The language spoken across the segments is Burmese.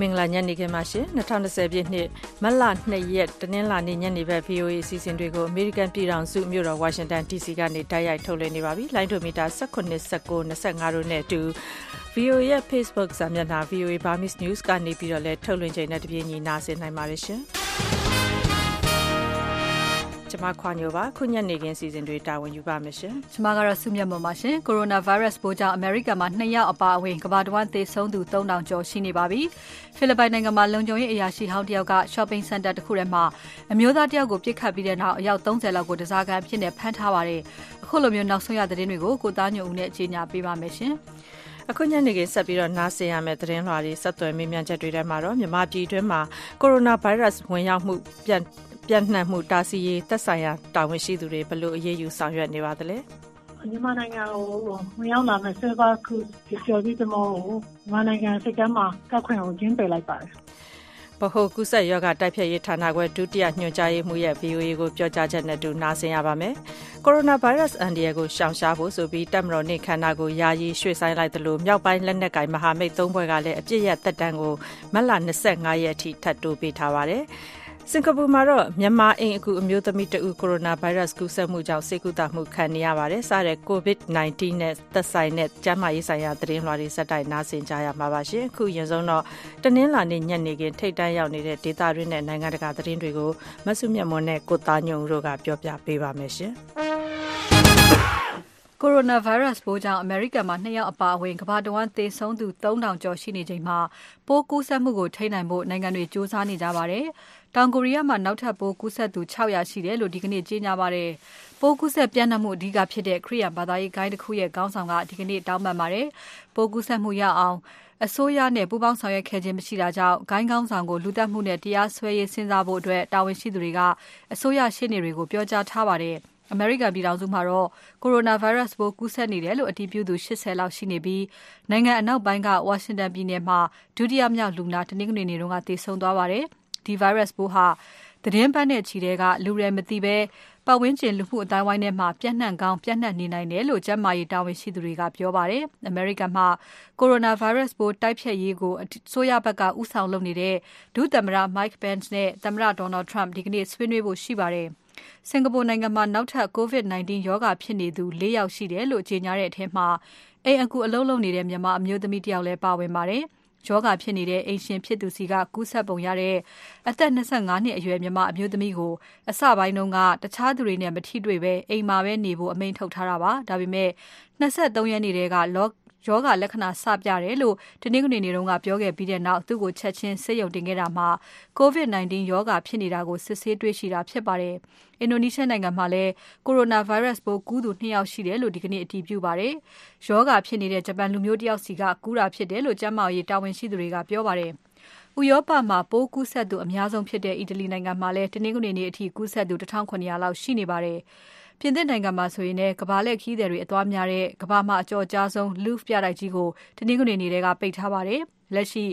မင်္ဂလာညနေခင်းပါရှင်2020ပြည့်နှစ်မတ်လ2ရက်တနင်္လာနေ့ညနေဘက် VOA အစီအစဉ်တွေကိုအမေရိကန်ပြည်ထောင်စုမြို့တော်ဝါရှင်တန် DC ကနေတိုက်ရိုက်ထုတ်လွှင့်နေပါပြီလိုင်းဒိုမီတာ19 19 25တို့နဲ့အတူ VOA ရဲ့ Facebook စာမျက်နှာ VOA Burmese News ကနေပြီးတော့လည်းထုတ်လွှင့်ချိန်နဲ့တပြေးညီနားဆင်နိုင်ပါတယ်ရှင် ကျမခွာညိုပါခုညနေခင်းစီစဉ်တွေတာဝန်ယူပါမယ်ရှင်ကျမကတော့စုမြတ်မပါရှင်ကိုရိုနာဗိုင်းရပ်စ်ပိုးကြောင့်အမေရိကန်မှာ2ယောက်အပါအဝင်ကမ္ဘာတဝန်းသေဆုံးသူ3000ကျော်ရှိနေပါပြီဖိလစ်ပိုင်နိုင်ငံမှာလုံခြုံရေးအရာရှိဟောင်းတယောက်က shopping center တစ်ခုထဲမှာအမျိုးသားတယောက်ကိုပြစ်ခတ်ပြီးတဲ့နောက်အယောက်30လောက်ကိုတစားကန်ဖြစ်နေဖမ်းထားပါတယ်အခုလိုမျိုးနောက်ဆုံးရသတင်းတွေကိုကိုသားညိုဦးနဲ့အခြေညာပေးပါမယ်ရှင်အခုညနေခင်းဆက်ပြီးတော့နားဆင်ရမယ့်သတင်းလွှာတွေဆက်သွယ်မေးမြန်းချက်တွေထဲမှာတော့မြန်မာပြည်တွင်းမှာကိုရိုနာဗိုင်းရပ်စ်ဝင်ရောက်မှုပြန် ပြန့်နှံ့မှုတားဆီးရေးသက်ဆိုင်ရာတာဝန်ရှိသူတွေဘယ်လိုအရေးယူဆောင်ရွက်နေပါသလဲမြန်မာနိုင်ငံကိုဝင်ရောက်လာမဲ့ Silver Cruise ကျော်ပြီးသမောကိုမြန်မာနိုင်ငံစိတ်ကမ်းမှာကောက်ခွင့်ကိုကျင်းပယ်လိုက်ပါတယ်ဗဟိုကုသယောဂတိုက်ဖြတ်ရေးဌာနခွဲဒုတိယညွှန်ကြားရေးမှူးရဲ့ VOA ကိုပြောကြားချက်နဲ့တူနားဆင်ရပါမယ်။ကိုရိုနာဗိုင်းရပ်စ်အန်ဒီယာကိုရှောင်ရှားဖို့ဆိုပြီးတက်မတော်နေခန္ဓာကိုယာယီရွှေ့ဆိုင်းလိုက်သလိုမြောက်ပိုင်းလက်နက်ကင်မဟာမိတ်သုံးဘွဲကလည်းအပြစ်ရတက်တန်းကိုမတ်လ25ရက်အထိထပ်တိုးပေးထားပါတယ်။ စင်ကာပူမှာတော့မြန်မာအိမ်အကူအမျိုးသမီးတဦးကိုရိုနာဗိုင်းရပ်စ်ကူးစက်မှုကြောင့်ဆေးကုသမှုခံနေရပါတယ်။စတဲ့ COVID-19 နဲ့သက်ဆိုင်တဲ့ကျန်းမာရေးဆိုင်ရာသတင်းလွှာတွေစက်တိုက်နားဆင်ကြရမှာပါရှင်။အခုရင်ဆုံးတော့တနင်္လာနေ့ညနေခင်းထိတ်တန်းရောက်နေတဲ့ဒေသတွင်းနဲ့နိုင်ငံတကာသတင်းတွေကိုမဆုမြတ်မွန်နဲ့ကိုသားညုံတို့ကပြောပြပေးပါမယ်ရှင်။ကိုရိုနာဗိုင်းရပ်စ်ပိုးကြောင့်အမေရိကန်မှာ2ယောက်အပါအဝင်ကမ္ဘာတဝန်းသေဆုံးသူ3000ကျော်ရှိနေချိန်မှာပိုးကူးစက်မှုကိုထိန်းနိုင်ဖို့နိုင်ငံတွေစူးစမ်းနေကြပါတယ်။ တောင်ကိုရီးယားမှာ နောက်ထပ်ပိုးကူးစက်သူ600ရှိတယ်လို့ ဒီကနေ့ ကြေညာပါတယ်။ပိုးကူးစက်ပြန့်နှံ့မှု အဓိကဖြစ်တဲ့ ခရီးယန်ဘာသာရေးဂိုင်းတစ်ခုရဲ့ခေါင်းဆောင်က ဒီကနေ့ တောင်းပန်ပါတယ်။ပိုးကူးစက်မှုရအောင် အစိုးရနဲ့ ပူးပေါင်းဆောင်ရွက်ခဲ့ခြင်း မရှိတာကြောင့် ဂိုင်းကောင်းဆောင်ကို လူတက်မှုနဲ့ တရားစွဲရေးစဉ်းစားဖို့အတွက်တာဝန်ရှိသူတွေက အစိုးရရှေ့နေတွေကို ပြောကြားထားပါတယ်။အမေရိကန်ပြည်ထောင်စုမှာတော့ကိုရိုနာဗိုင်းရပ်စ်ပိုးကူးစက်နေတယ်လို့ အတည်ပြုသူ80လောက်ရှိနေပြီး နိုင်ငံအနောက်ပိုင်းက ဝါရှင်တန်ပြည်နယ်မှာ ဒုတိယမြောက်လူနာ တနင်္ဂနွေနေ့တုန်းကသေဆုံးသွားပါတယ်။ ဒီဗိုင်းရပ်စ်ပိုးဟာသတင်းပတ်နဲ့ချီတဲ့ကလူတွေမသိဘဲပတ်ဝန်းကျင်လူမှုအတိုင်းဝိုင်းထဲမှာပြန့်နှံ့ကောင်းပြန့်နှံ့နေနိုင်တယ်လို့ကျန်းမာရေးတာဝန်ရှိသူတွေကပြောပါတယ်။ American မှာ coronavirus ပိုးတိုက်ဖျက်ရေးကိုအစိုးရဘက်ကဥဆောင်လုပ်နေတဲ့ဒုသမ္မတ Mike Pence နဲ့သမ္မတ Donald Trump ဒီကနေ့ဆွေးနွေးဖို့ရှိပါတယ်။စင်ကာပူနိုင်ငံမှာနောက်ထပ် COVID-19 ရောဂါဖြစ်နေသူ၄ယောက်ရှိတယ်လို့ကြေညာတဲ့အထဲမှာအိမ်အကူအလုံးလုံးနေတဲ့မြန်မာအမျိုးသမီးတယောက်လည်းပါဝင်ပါတယ်။ ယောဂါဖြစ်နေတဲ့ အိမ်ရှင်ဖြစ်သူစီက ကူးစက်ပုံရတဲ့ အသက်25နှစ်အရွယ် မြန်မာအမျိုးသမီးကို အစပိုင်းတုန်းက တခြားသူတွေနဲ့ မထိတွေ့ပဲအိမ်မှာပဲနေဖို့ အမိန့်ထုတ်ထားတာပါ။ဒါပေမဲ့23ရက်နေ့တည်းက ယောဂလက္ခဏာစပြတယ်လို့တနင်္ဂနွေနေ့တုန်းကပြောခဲ့ပြီးတဲ့နောက်သူ့ကိုချက်ချင်းဆေးရုံတင်ခဲ့တာမှာ COVID-19 ရောဂါဖြစ်နေတာကိုစစ်ဆေးတွေ့ရှိတာဖြစ်ပါတယ်။အင်ဒိုနီးရှားနိုင်ငံမှာလည်းကိုရိုနာဗိုင်းရပ်စ်ပိုးကူးသူ2ယောက်ရှိတယ်လို့ဒီကနေ့အတည်ပြုပါတယ်။ရောဂါဖြစ်နေတဲ့ဂျပန်လူမျိုးတယောက်စီကကူးတာဖြစ်တယ်လို့ကျန်းမာရေးတာဝန်ရှိသူတွေကပြောပါတယ်။ဥရောပမှာပိုးကူးစက်သူအများဆုံးဖြစ်တဲ့အီတလီနိုင်ငံမှာလည်းတနင်္ဂနွေနေ့အထိကူးစက်သူ1900လောက်ရှိနေပါတယ်။ ပြင်သစ်နိုင်ငံမှာဆိုရင်လည်း ကမ္ဘာလှည့်ခရီးသည်တွေအသွားများတဲ့ ကမ္ဘာမှာအကျော်ကြားဆုံး Louvre ပြတိုက်ကြီးကို တနင်္ဂနွေနေ့ကပိတ်ထားပါတယ်။လက်ရှိ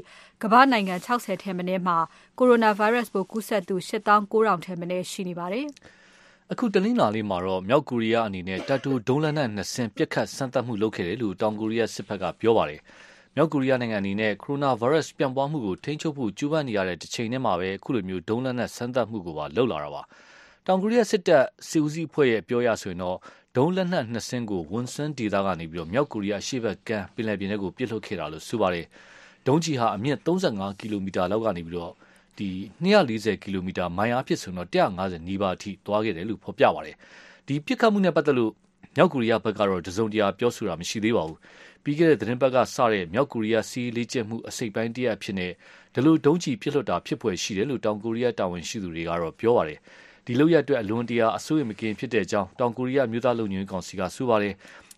ကမ္ဘာနိုင်ငံ60ထဲမနည်းမှာကိုရိုနာဗိုင်းရပ်စ်ပိုးကူးစက်သူ8900ထဲမနည်းရှိနေပါတယ်။အခုတလင်းလာလေးမှာတော့ မြောက်ကိုရီးယားအနေနဲ့တပ်တူဒုံးလက်နက်နှစ်စင်းပြစ်ခတ်စမ်းသပ်မှုလုပ်ခဲ့တယ်လို့ တောင်ကိုရီးယားစစ်ဘက်က ပြောပါတယ်။မြောက်ကိုရီးယားနိုင်ငံအနေနဲ့ကိုရိုနာဗိုင်းရပ်စ်ပြန့်ပွားမှုကို ထိန်းချုပ်ဖို့ ကြိုးပမ်းနေရတဲ့တစ်ချိန်တည်းမှာပဲအခုလိုမျိုးဒုံးလက်နက်စမ်းသပ်မှုကိုပါ လုပ်လာတာပါ။ တောင်ကိုရီးယားစစ်တပ်စီဦးစီးအဖွဲ့ရဲ့ပြောရဆိုရင်တော့ဒုံးလက်နက်နှစ်စင်းကိုဝန်ဆွန်းဒေသကနေပြီးတော့မြောက်ကိုရီးယားအရှေ့ဘက်ကမ်းပင်လယ်ပြင်ထဲကိုပစ်လွှတ်ခဲ့တာလို့ဆိုပါတယ်။ဒုံးကြီးဟာအမြင့်35ကီလိုမီတာလောက်ကနေပြီးတော့ဒီ240ကီလိုမီတာမိုင်အားဖြင့်ဆိုတော့150နီးပါးအထိသွားခဲ့တယ်လို့ဖော်ပြပါတယ်။ဒီပြစ်ခတ်မှုနဲ့ပတ်သက်လို့မြောက်ကိုရီးယားဘက်ကတော့တစုံတရာပြောဆိုတာမရှိသေးပါဘူး။ပြီးခဲ့တဲ့သတင်းပတ်ကစတဲ့မြောက်ကိုရီးယားစီးလေးကျက်မှုအစိပ်ပိုင်းတရဖြစ်နေဒီလိုဒုံးကြီးပြစ်လွှတ်တာဖြစ်ပွယ်ရှိတယ်လို့တောင်ကိုရီးယားတာဝန်ရှိသူတွေကတော့ပြောပါတယ်။ ဒီလောက်ရအတွက်အလွန်တရာအဆိုးရမကင်ဖြစ်တဲ့အကြောင်းတောင်ကိုရီးယားမြို့သားလုံခြုံရေးကောင်စီကဆိုပါတယ်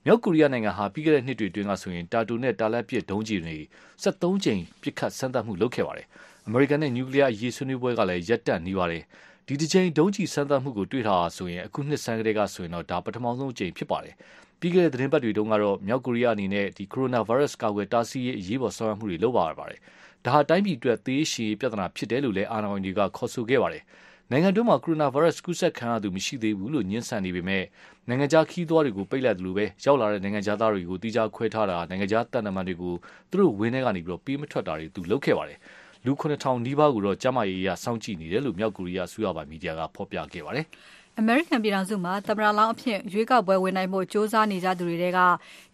မြောက်ကိုရီးယားနိုင်ငံဟာပြီးခဲ့တဲ့နှစ်တွေအတွင်းကဆိုရင်တာတူနဲ့တာလက်ပစ်ဒုံးကျည်တွေ73ကြိမ်ပစ်ခတ်စမ်းသပ်မှုလုပ်ခဲ့ပါတယ်အမေရိကန်နဲ့နျူကလ িয়ার အရေးဆွေးနွေးပွဲကလည်းရပ်တန့်နေပါတယ်ဒီတစ်ချိန်ဒုံးကျည်စမ်းသပ်မှုကိုတွေ့ထားတာဆိုရင်အခုနှစ်ဆန်းကလေးကဆိုရင်တော့ဒါပထမဆုံးအကြိမ်ဖြစ်ပါတယ်ပြီးခဲ့တဲ့သတင်းပတ်တွေတုန်းကတော့မြောက်ကိုရီးယားအနေနဲ့ဒီကိုရိုနာဗိုင်းရပ်စ်ကာကွယ်တားဆီးရေးအရေးပေါ်ဆောင်ရွက်မှုတွေလုပ်ပါရပါတယ်ဒါဟာတိုင်းပြည်အတွက်သေးရှည်ပြဿနာဖြစ်တယ်လို့လည်းအာဏာပိုင်တွေကခေါ်ဆိုခဲ့ပါတယ် နိုင်ငံတွင်းမှာကိုရိုနာဗိုင်းရပ်စ်ကူးစက်ခံရသူမရှိသေးဘူးလို့ညှင်းဆန်နေပေမဲ့နိုင်ငံခြားခီးသွွားတွေကိုပိတ်လိုက်တယ်လို့ပဲရောက်လာတဲ့နိုင်ငံခြားသားတွေကိုတိကျခွဲထားတာနိုင်ငံခြားတန်တမန်တွေကိုသူတို့ဝင်းထဲကနေပြီးတော့ပေးမထွက်တာတွေသူလုပ်ခဲ့ပါတယ်လူ9000နီးပါးကိုတော့ကျန်းမာရေးအရစောင့်ကြည့်နေတယ်လို့မြောက်ကိုရီးယားအစိုးရပိုင်မီဒီယာကဖော်ပြခဲ့ပါတယ်။ အမေရိကန်ပြည်ထောင်စုမှာ သမ္မတလောင်းအဖြစ် ရွေးကောက်ပွဲဝင်နိုင်ဖို့ ကြိုးစားနေကြသူတွေထဲက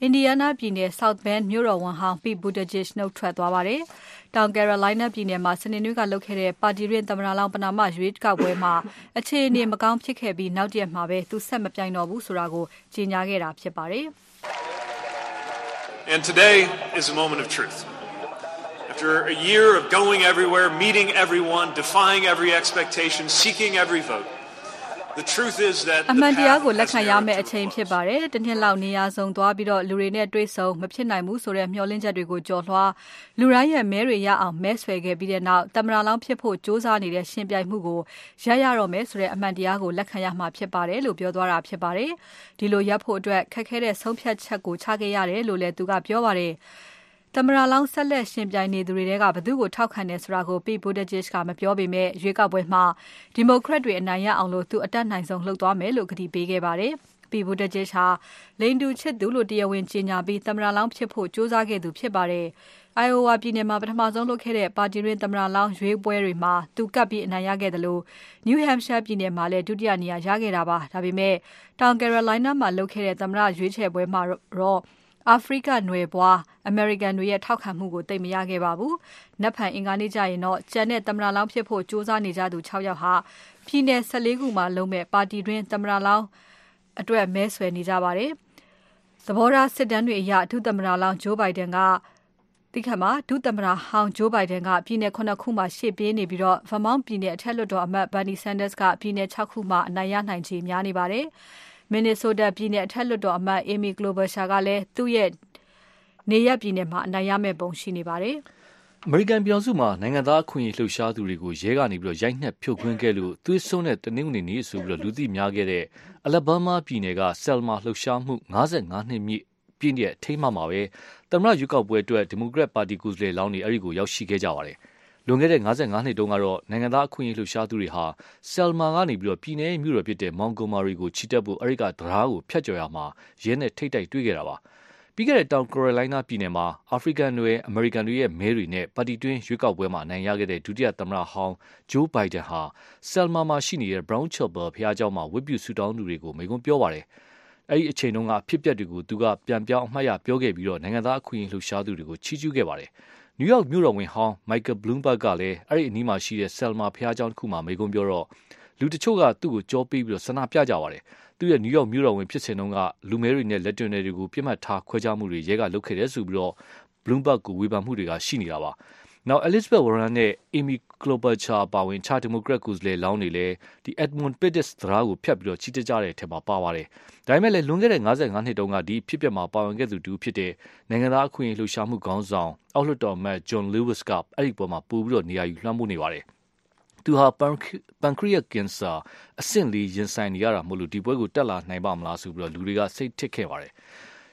Indiana ပြည်နယ် South Bend မြို့တော်ဝန်ဟောင်း Pete Buttigieg နုတ်ထွက်သွားပါတယ်။တောင် Carolina ပြည်နယ်မှာ စနေနေ့ကလုပ်ခဲ့တဲ့ ပါတီတွင်း သမ္မတလောင်း ပဏာမရွေးကောက်ပွဲမှာ အခြေအနေ မကောင်းဖြစ်ခဲ့ပြီး နောက်တရက်မှာပဲ သူဆက်မပြိုင်တော့ဘူးဆိုတာကို ကြေညာခဲ့တာဖြစ်ပါတယ်။ အမှန်တရားကို the လက် path ခံ has ရ narrowed မယ့် to အချိန် a ဖြစ်ပါတယ်။တနှစ်လောက်နေရာစုံသွားပြီးတော့လူတွေနဲ့တွေ့ဆုံမဖြစ်နိုင်ဘူးဆိုတဲ့မျှော်လင့်ချက်တွေကိုကျော်လွှားလူတိုင်းရဲ့မဲတွေရအောင်မဲဆွယ်ခဲ့ပြီးတဲ့နောက်သမ္မတလောင်းဖြစ်ဖို့ကြိုးစားနေတဲ့ရှင်ပြိုင်မှုကိုရပ်ရတော့မယ်ဆိုတဲ့အမှန်တရားကိုလက်ခံရမှာဖြစ်ပါတယ်လို့ပြောသွားတာဖြစ်ပါတယ်။ဒီလိုရပ်ဖို့အတွက်ခက်ခဲတဲ့ဆုံးဖြတ်ချက်ကိုချခဲ့ရတယ်လို့လည်းသူကပြောပါတယ်။ သမ္မတလောင်းဆက်လက်ရှင်ပြိုင်နေသူတွေထဲကဘယ်သူ့ကိုထောက်ခံတယ်ဆိုတာကို Pete Buttigieg ကမပြောပေမဲ့ရွေးကောက်ပွဲမှာ Democrat တွေအနိုင်ရအောင်သူအတတ်နိုင်ဆုံးလုပ်သွားမယ်လို့ကတိပေးခဲ့ပါတယ်။ Pete Buttigieg ဟာလိင်တူချစ်သူလို့တရားဝင်ကြေညာပြီးသမ္မတလောင်းဖြစ်ဖို့ကြိုးစားခဲ့သူဖြစ်ပါတယ်။ Iowa ပြည်နယ်မှာပထမဆုံးလုပ်ခဲ့တဲ့ပါတီတွင်းသမ္မတလောင်းရွေးပွဲတွေမှာသူကပ်ပြီးအနိုင်ရခဲ့သလို New Hampshire ပြည်နယ်မှာလည်း ဒုတိယနေရာရခဲ့တာပါ။ဒါပေမဲ့ တောင် Carolina မှာလုပ်ခဲ့တဲ့ သမ္မတရွေးချယ်ပွဲမှာတော့ အာဖရိကနွယ်ဖွား အမေရိကန်တွေရဲ့ ထောက်ခံမှုကို သိပ်မရခဲ့ပါဘူး။နက်ဖြန်အင်္ဂါနေ့ကျရင်တော့ ကျန်တဲ့သမ္မတလောင်းဖြစ်ဖို့ ကြိုးစားနေကြသူ ၆ ယောက်ဟာ ပြည်နယ် ၁၄ ခုမှာလုပ်မယ့် ပါတီတွင်း သမ္မတလောင်းအတွက် မဲဆွယ်နေကြပါတယ်။သဘောထားစစ်တမ်းတွေအရ ဒုသမ္မတလောင်း Joe Biden ကတိခတ်မှာဒုသမ္မတဟောင်း Joe Biden က ပြည်နယ် ၇ ခုမှာ ရှေ့ပြေးနေပြီး Vermont ပြည်နယ် အထက်လွှတ်တော်အမတ် Bernie Sanders က ပြည်နယ် ၆ ခုမှာ အနိုင်ရနိုင်ခြေများနေပါတယ်။ Minnesota ပြည်နယ်အထက်လွှတ်တော်အမတ် Amy Klobuchar ကလည်း သူ့ရဲ့ နေရပ်ပြည်နယ်မှာ အနိုင်ရမယ့်ပုံရှိနေပါတယ်။အမေရိကန်ပြည်ထောင်စုမှာ နိုင်ငံသားအခွင့်အရေးလှုပ်ရှားသူတွေကို ရဲကနေပြီးရိုက်နှက်ဖြိုခွင်းခဲ့လို့ သွေးစွန်းတဲ့ တနင်္ဂနွေနေ့ဆိုပြီး လူသိများခဲ့တဲ့ Alabama ပြည်နယ်က Selma လှုပ်ရှားမှု55နှစ်ပြည့်တဲ့အထိမ်းအမှတ်မှာပဲ သမ္မတရွေးကောက်ပွဲအတွက် ဒီမိုကရက်ပါတီကိုယ်စားလှယ်လောင်းတွေ အဲဒီကို ရောက်ရှိခဲ့ကြပါတယ်။ လွန်ခဲ့တဲ့55နှစ်တုန်းကတော့နိုင်ငံသားအခွင့်အရေးလှုပ်ရှားသူတွေဟာ Selma ကနေပြီးပြည်နယ်မြို့တော်ဖြစ်တဲ့ Montgomery ကိုချီတက်ဖို့အဲဒီကတံတားကိုဖြတ်ကျော်ရာမှာရဲနဲ့ထိပ်တိုက်တွေ့ခဲ့တာပါ။ပြီးခဲ့တဲ့တောင် Carolina ပြည်နယ်မှာအာဖရိကန်နွယ်အမေရိကန်တွေရဲ့မဲတွေနဲ့ပါတီတွင်းရွေးကောက်ပွဲမှာအနိုင်ရခဲ့တဲ့ဒုတိယသမ္မတဟောင်း Joe Biden ဟာ Selma မှာရှိနေတဲ့ Brown Chapel ဘုရားကျောင်းမှာဝတ်ပြုဆုတောင်းသူတွေကိုမိန့်ခွန်းပြောပါတယ်။အဲဒီအချိန်တုန်းကအဖြစ်အပျက်တွေကိုသူကပြန်ပြောင်းအမှတ်ရပြောခဲ့ပြီးနိုင်ငံသားအခွင့်အရေးလှုပ်ရှားသူတွေကိုချီးကျူးခဲ့ပါတယ်။ New York မြို့တော်ဝန်ဟောင်း Michael Bloomberg ကလည်းအဲဒီအနီးမှာရှိတဲ့ Selma ဘုရားကျောင်းတခုမှာမိန့်ခွန်းပြောတော့လူတချို့ကသူ့ကိုကျောပေးပြီးဆန္ဒပြကြပါတယ်။သူ့ရဲ့ New York မြို့တော်ဝန်ဖြစ်စဉ်တုန်းကလူမည်းတွေနဲ့လက်တွင်တွေကိုပစ်မှတ်ထားခွဲခြားမှုတွေရဲကလုပ်ခဲ့တယ်ဆိုပြီး Bloomberg ကိုဝေဖန်မှုတွေရှိနေတာပါ။ နောက် Elizabeth Warren နဲ့ Amy Klobuchar အပါအဝင် အခြားဒီမိုကရက်ကိုယ်စားလှယ်လောင်းတွေလည်း Edmund Pettus တံတားကိုဖြတ်ပြီး ချီတက်ကြတဲ့အထဲပါပါတယ်။ဒါပေမဲ့လည်းလွန်ခဲ့တဲ့၅၅နှစ်တုန်းကဒီအဖြစ်အပျက်မှာပါဝင်ခဲ့သူတဦးဖြစ်တဲ့နိုင်ငံသားအခွင့်အရေးလှုပ်ရှားမှုခေါင်းဆောင်အောက်လွှတ်တော်အမတ် John Lewis ကအဲဒီပွဲမှာပိုပြီးနေရာယူလွှမ်းမိုးနေပါတယ်။သူဟာ Pancreatic ကင်ဆာအဆင့်၄ရင်ဆိုင်နေရတာမို့ဒီပွဲကိုတက်လာနိုင်ပါ့မလားဆိုပြီးလူတွေကစိတ်ထစ်ခဲ့ပါတယ်။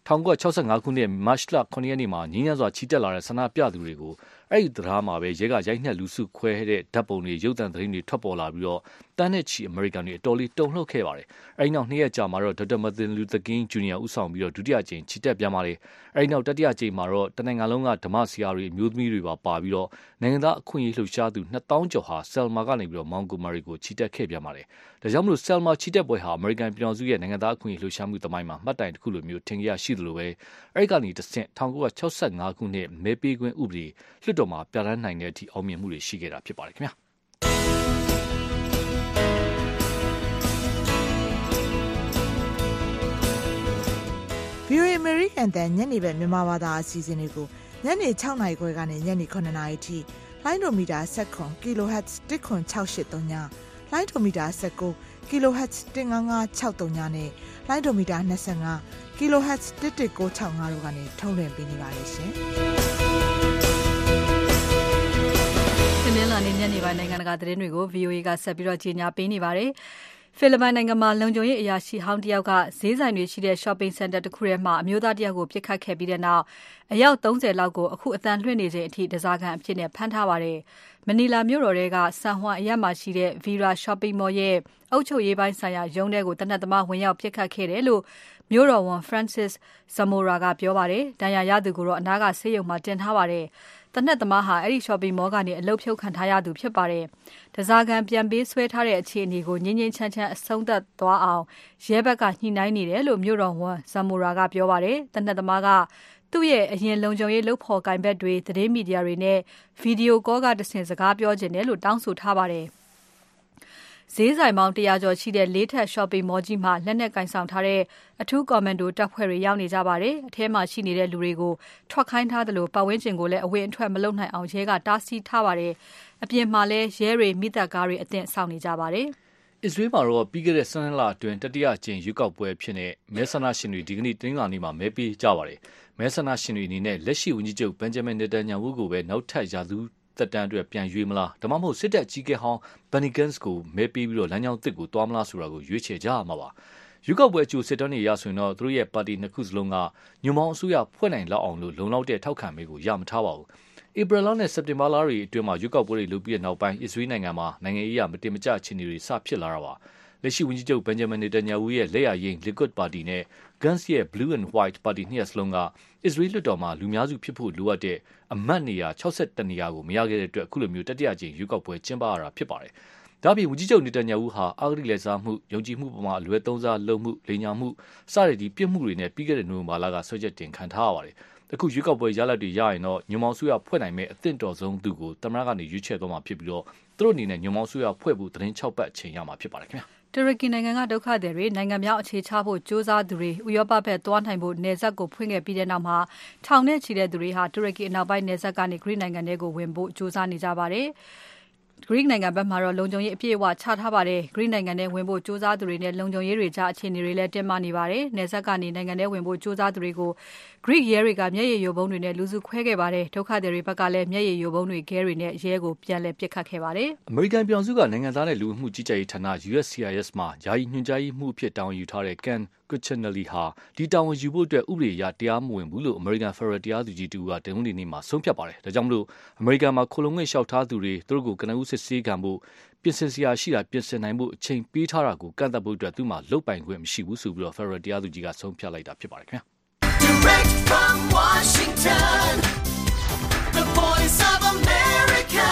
၁၉၆၅ခုနှစ်မတ်လ၇ရက်နေ့မှာငြိမ်းချမ်းစွာချီတက်လာတဲ့ဆန္ဒပြသူတွေကို အဲဒီတံတားမှာပဲရဲကရိုက်နှက်လူစုခွဲတဲ့ဓါတ်ပုံတွေရုပ်သံသတင်းတွေထွက်ပေါ်လာပြီးသန်းနဲ့ချီအမေရိကန်တွေအတော်လေးတုန်လှုပ်ခဲ့ပါတယ်။အဲဒီနောက်နှစ်ရက်အကြာမှာတော့ Dr. Martin Luther King Jr. ဦးဆောင်ပြီးဒုတိယအကြိမ်ချီတက်ပြန်ပါတယ်။အဲဒီနောက်တတိယအကြိမ်မှာတော့တနိုင်ငံလုံးကဓမ္မဆရာတွေအမျိုးသမီးတွေပါပါပြီးနိုင်ငံသားအခွင့်အရေးလှုပ်ရှားသူနှစ်သောင်းကျော်ဟာ Selma ကနေ Montgomery ကိုချီတက်ခဲ့ပြန်ပါတယ်။ဒါကြောင့် Selma ချီတက်ပွဲဟာအမေရိကန်ပြည်ထောင်စုရဲ့နိုင်ငံသားအခွင့်အရေးလှုပ်ရှားမှုသမိုင်းမှာမှတ်တိုင်တခုလိုထင်ခဲ့ရရှိသလိုအဲဒီကနေတဆင့်၁၉၆၅ခုနှစ်မဲပေးခွင့်ဥပဒေလွှတ်တော်မှာပြဌာန်းနိုင်တဲ့အထိအောင်မြင်မှုတွေရှိခဲ့တာဖြစ်ပါတယ်ခင်ဗျာ။ VOA အမေရိကန်တန်ညနေဘက်မြန်မာဘာသာအစီအစဉ်တွေကိုညနေ6နာရီခွဲကနေညနေ9နာရီထိလိုင်းဒိုမီတာ7 kHz 10683ညလိုင်းဒိုမီတာ19 kHz 15563နဲ့လိုင်းဒိုမီတာ25 kHz 11965တို့ကနေထုတ်လွှင့်ပေးနေပါတယ်ရှင်။ နေညနေပိုင်းနိုင်ငံတကာသတင်းတွေကို VOA ကဆက်ပြီးတော့ကြီးညာပေးနေပါတယ်။ဖိလစ်ပိုင်နိုင်ငံမှာလုံခြုံရေးအရာရှိဟောင်းတယောက်ကဈေးဆိုင်တွေရှိတဲ့ shopping center တခုထဲမှာအမျိုးသားတယောက်ကိုပစ်ခတ်ခဲ့ပြီးနောက်အယောက်30လောက်ကိုအခုအသံလွှင့်နေချိန်အထိဓါးစာခံအဖြစ်ဖမ်းထားပါတယ်။မနီလာမြို့တော်ထဲက San Juan အရပ်မှာရှိတဲ့ Vera Shopping Mall ရဲ့အုပ်ချုပ်ရေးပိုင်းဆိုင်ရာရုံးထဲကိုသေနတ်သမားဝင်ရောက်ပစ်ခတ်ခဲ့တယ်လို့မြို့တော်ဝန် Francis Zamora ကပြောပါတယ်။ဒဏ်ရာရသူကိုတော့အနားကဆေးရုံမှာတင်ထားပါတယ်။ သေနတ်သမားဟာအဲဒီ shopping mall ကနေအလုပ်ဖြုတ်ခံထားရသူဖြစ်ပါတယ်။ဓားစာခံပြန်ပေးဆွဲထားတဲ့အခြေအနေကိုငြိမ်းငြိမ်းချမ်းချမ်းအဆုံးသတ်သွားအောင်ရဲဘက်ကညှိနှိုင်းနေတယ်လို့မြို့တော်ဝန် Zamora ကပြောပါတယ်။သေနတ်သမားကသူ့ရဲ့အရင်လုံခြုံရေးလုပ်ဖော်ကိုင်ဘက်တွေသတင်းမီဒီယာတွေနဲ့ဗီဒီယိုကောကတဆင့်စကားပြောချင်တယ်လို့တောင်းဆိုထားပါတယ်။ ဈေးဆိုင်ပေါင်း100ကျော်ရှိတဲ့လေးထပ် shopping mall ကြီးမှာ လက်နက်ကင်ဆောင်ထားတဲ့ အထူးကွန်မန်ဒိုတပ်ဖွဲ့တွေ ရောက်နေကြပါတယ်။အထဲမှာရှိနေတဲ့လူတွေကို ထွက်ခိုင်းထားသလို ပတ်ဝန်းကျင်ကိုလည်း အဝင်အထွက် မလုပ်နိုင်အောင် ရဲက တားဆီးထားပါတယ်။အပြင်မှာလည်း ရဲတွေမိသက်ကားတွေ အသင့်ဆောင်နေကြပါတယ်။အစ္စရေးမှာတော့ ပြီးခဲ့တဲ့ဆန်းလအတွင်း တတိယအကြိမ် ရွေးကောက်ပွဲဖြစ်တဲ့မဲဆန္ဒရှင်တွေ ဒီကနေ့တင်းလာနေမှာ မဲပေးကြပါတယ်။မဲဆန္ဒရှင်တွေအနေနဲ့ လက်ရှိဝန်ကြီးချုပ်ဘန်ဂျမင်နေတန်ညာဝူကိုပဲ နောက်ထပ် ရာသူ သက်တမ်းအတွက်ပြန်ရွေးမလားဒါမှမဟုတ်စစ်တပ်ကြီးကဲဟောင်းဘန်နီကန်စ်ကိုမဲပေးပြီးတော့လမ်းကြောင်းတစ်ကိုတွားမလားဆိုတာကိုရွေးချယ်ကြရမှာပါရွေးကောက်ပွဲအကျိုးစစ်တမ်းတွေရဆိုရင်တော့သူတို့ရဲ့ပါတီနှစ်ခုစလုံးကညွန်မောင်းအစိုးရဖွဲ့နိုင်လောက်အောင်လို့လုံလောက်တဲ့ထောက်ခံမဲကိုရမထားပါဘူးဧပြီလနဲ့စက်တင်ဘာလတွေအတွင်းမှာရွေးကောက်ပွဲတွေလုပ်ပြီးတဲ့နောက်ပိုင်းအစ္စရေးနိုင်ငံမှာနိုင်ငံရေးအရမတင်မကျအခြေအနေတွေစဖြစ်လာတာပါလက်ရှိဝန်ကြီးချုပ်ဘန်ဂျမင်နေတန်ညာဝူရဲ့လက်ရရင် Likud ပါတီနဲ့ Gantz ရဲ့ Blue and White ပါတီနှစ်ရပ်စလုံးက အစ္စရေးလွှတ်တော်မှာ လူများစုဖြစ်ဖို့လိုအပ်တဲ့ အမတ်နေရာ62နေရာကို မရခဲ့တဲ့အတွက် အခုလိုမျိုးတတိယကြိမ် ရွေးကောက်ပွဲ ကျင်းပရတာဖြစ်ပါတယ်။ဒါ့အပြင် ဝန်ကြီးချုပ်နေတန်ညာဝူဟာအာဂရိလက်စားမှု ယုံကြည်မှုပေါ်မှာအလွဲသုံးစားလုပ်မှု လိန်ညာမှု စတဲ့ ဒီ ပြစ်မှုတွေနဲ့ ပြီးခဲ့တဲ့ နိုဝင်ဘာလကဆွဲချက်တင်ခံထားရပါတယ်။အခု ရွေးကောက်ပွဲရလဒ်တွေရရင်တော့ ညွန်မောင်ဆူရဖွဲ့နိုင်မဲ့အသင့်တော်ဆုံးသူကိုတမရကနေရွေးချယ်သွားမှာဖြစ်ပြီးတော့သူတို့အနေနဲ့ ညွန်မောင်ဆူရဖွဲ့ဖို့သတင်း6ပတ် အချိန်ရမှာဖြစ်ပါတယ်ခင်ဗျာ။ တူရကီနိုင်ငံကဒုက္ခသည်တွေနိုင်ငံမြောက်အခြေချဖို့ကြိုးစားသူတွေဥရောပဘက်သွားနိုင်ဖို့နယ်စပ်ကိုဖွင့်ခဲ့ပြီးတဲ့နောက်မှာထောင်နဲ့ချီတဲ့သူတွေဟာတူရကီအနောက်ပိုင်းနယ်စပ်ကနေဂရိနိုင်ငံထဲကိုဝင်ဖို့ကြိုးစားနေကြပါတယ်။ Greek နိုင်ငံဘက်မှာတော့လုံခြုံရေးအပြည့်အဝချထားပါတယ်။ Greek နိုင်ငံထဲဝင်ဖို့ကြိုးစားသူတွေနဲ့လုံခြုံရေးတွေကြားအခြေအနေတွေလည်းတင်းမာနေပါတယ်။နယ်စပ်ကနေနိုင်ငံထဲဝင်ဖို့ကြိုးစားသူတွေကို Greek ရဲတွေကမျက်ရည်ယိုဗုံးတွေနဲ့လူစုခွဲခဲ့ပါတယ်။ဒုက္ခသည်တွေဘက်ကလည်းမျက်ရည်ယိုဗုံးတွေခဲတွေနဲ့ရဲကိုပြန်လည်ပစ်ခတ်ခဲ့ပါတယ်။အမေရိကန်ပြည်ထောင်စုကနိုင်ငံသားနဲ့လူမှုကြီးကြပ်ရေးဌာန USCIS မှာယာယီညွှန်ကြားရေးမှူးအဖြစ်တာဝန်ယူထားတဲ့ Ken Cuccinelli ဟာဒီတာဝန်ယူဖို့အတွက်ဥပဒေအရတရားမဝင်ဘူးလို့အမေရိကန်ဖက်ဒရယ်တရားသူကြီးတူကတနင်္ဂနွေနေ့မှာဆုံးဖြတ်ပါတယ်။ဒါကြောင့်မလို့အမေရိကန်မှာခိုလုံငွေလျှောက်ထားသူတွေသူတို့ကိုကနဦးစစ်ဆေးခံဖို့ပြင်ဆင်စရာရှိတာပြင်ဆင်နိုင်ဖို့အချိန်ပေးထားတာကိုကန့်သတ်ဖို့အတွက်သူ့မှာလုတ်ပိုင်ခွင့်မရှိဘူးဆိုပြီးတော့ဖက်ဒရယ်တရားသူကြီးကဆုံးဖြတ်လိုက်တာဖြစ်ပါတယ်ခင်ဗျာ။ Direct from Washington the voice of America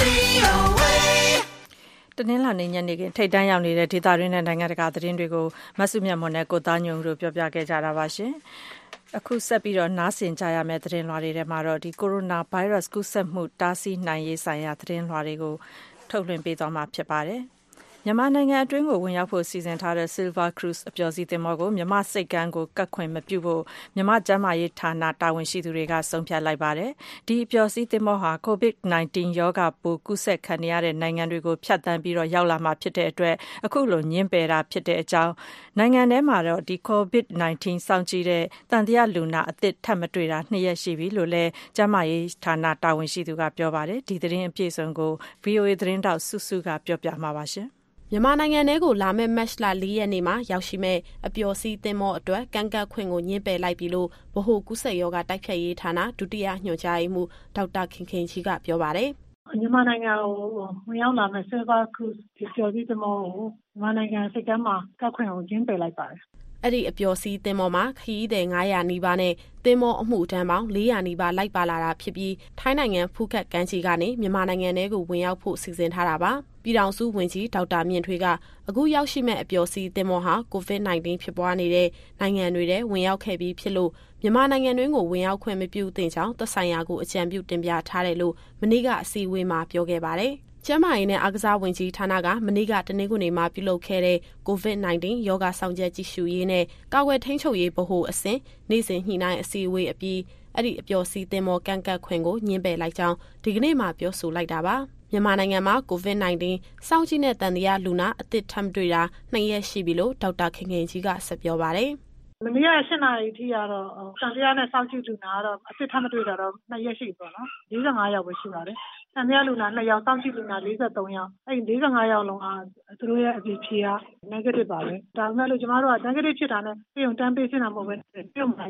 VOA တနင်္လာနေ့ညနေခင်းထိတ်တန်းရောက်နေတဲ့ဒေသတွင်းနဲ့နိုင်ငံတကာသတင်းတွေကိုမဆုမြတ်မွန်နဲ့ကိုသားညုံတို့ပြောပြခဲ့ကြတာပါရှင်။ အခုဆက်ပြီးတော့နားဆင်ကြရမယ့်သတင်းလွှာတွေထဲမှာတော့ဒီကိုရိုနာဗိုင်းရပ်စ်ကူးစက်မှုတားဆီးနိုင်ရေးဆိုင်ရာသတင်းလွှာတွေကိုထုတ်လွှင့်ပေးသွားမှာဖြစ်ပါတယ်။ မြန်မာနိုင်ငံအတွင်းကို ဝင်ရောက်ဖို့ စီစဉ်ထားတဲ့ Silver Cruise အပျော်စီးသင်္ဘောကို မြန်မာဆိပ်ကမ်းကို ကပ်ခွင့်မပြုဖို့ မြန်မာကျန်းမာရေးဌာန တာဝန်ရှိသူတွေက ဆုံးဖြတ်လိုက်ပါတယ်။ဒီအပျော်စီးသင်္ဘောဟာ COVID-19 ရောဂါပိုး ကူးစက်ခံနေရတဲ့ နိုင်ငံတွေကို ဖြတ်သန်းပြီး ရောက်လာမှာဖြစ်တဲ့အတွက် အခုလို ငြင်းပယ်တာဖြစ်တဲ့အကြောင်း နိုင်ငံထဲမှာတော့ COVID-19 စောင့်ကြည့်တဲ့ သံသယလူနာအသစ် ထပ်မတွေ့တာ ၂ ရက်ရှိပြီလို့လည်း ကျန်းမာရေးဌာန တာဝန်ရှိသူက ပြောပါတယ်။ဒီသတင်းအပြည့်အစုံကို VOA သတင်းထောက် စုစုကပြောပြမှာပါ။ မြန်မာနိုင်ငံထဲကို လာမယ့် မတ်လ ၄ ရက်နေ့မှာ ရောက်ရှိမယ့် အပျော်စီးသင်္ဘောအတွက် ကမ်းကပ်ခွင့်ကို ငြင်းပယ်လိုက်ပြီလို့ ဗဟိုကူးစက်ရောဂါ တိုက်ဖျက်ရေးဌာန ဒုတိယညွှန်ကြားရေးမှူး ဒေါက်တာခင်ခင်ကြီးက ပြောပါတယ်။မြန်မာနိုင်ငံကို ဝင်ရောက်လာမယ့် Silver Cruise အပျော်စီးသင်္ဘောကို မြန်မာနိုင်ငံဆိပ်ကမ်းမှာ ကပ်ခွင့်ကို ငြင်းပယ်လိုက်ပါတယ် အဲ့ဒီအပျော်စီးသင်္ဘောမှာခရီးသည်900နီးပါးနဲ့သင်္ဘောအမှုထမ်းပေါင်း400နီးပါးလိုက်ပါလာတာဖြစ်ပြီးထိုင်းနိုင်ငံဖူးခက်ကမ်းခြေကနေမြန်မာနိုင်ငံထဲကိုဝင်ရောက်ဖို့စီစဉ်ထားတာပါပြည်ထောင်စုဝန်ကြီးဒေါက်တာမြင့်ထွေးကအခုရောက်ရှိမဲ့အပျော်စီးသင်္ဘောဟာ COVID-19 ဖြစ်ပွားနေတဲ့နိုင်ငံတွေထဲဝင်ရောက်ခဲ့ပြီးဖြစ်လို့မြန်မာနိုင်ငံတွင်းကိုဝင်ရောက်ခွင့်မပြုသင့်ကြောင်းသက်ဆိုင်ရာကိုအကြံပြုတင်ပြထားတယ်လို့မနေ့ကအစည်းအဝေးမှာပြောခဲ့ပါတယ်။ ကျန်းမာရေးနဲ့အားကစားဝန်ကြီးဌာနက မနေ့က တနင်္ဂနွေမှာ ပြုလုပ်ခဲ့တဲ့ COVID-19 ရောဂါဆောင်ချက်ကြည့်ရှုရေးနဲ့ ကာကွယ်ထိန်းချုပ်ရေး ဗဟိုအဆင့် နေ့စဉ်ညှိနှိုင်းအစည်းအဝေးအပြီး အဲ့ဒီအပျော်စီးသင်္ဘောကန့်ကတ်ခွင့်ကိုညှင်းပယ်လိုက်ကြောင်း ဒီကနေ့မှပြောဆိုလိုက်တာပါ မြန်မာနိုင်ငံမှာ COVID-19 စောင့်ကြည့်တဲ့တန်တရားလူနာ အသစ်ထပ်တွေ့တာနှစ်ရက်ရှိပြီလို့ ဒေါက်တာခင်ခင်ကြီးက ဆက်ပြောပါတယ် မနေ့က ၈ နာရီထိကတော့တန်တရားနဲ့ စောင့်ကြည့်လူနာကတော့ အသစ်ထပ်မတွေ့တာတော့နှစ်ရက်ရှိပြီပေါ့နော်။45ယောက်ပဲ ရှိပါတယ်။ သံသယလူနာ2ယောက် စောင့်ကြည့်လူနာ43ယောက် အဲဒီ45ယောက်လုံးက သူတို့ရဲ့ အဖြေဖြေက negative ပါပဲ ဒါပေမဲ့လို့ ကျမတို့က negative ဖြစ်တာနဲ့ ဆေးရုံ တန်းပေးဆင်းတာမဟုတ်ဘဲဆေးရုံမှာ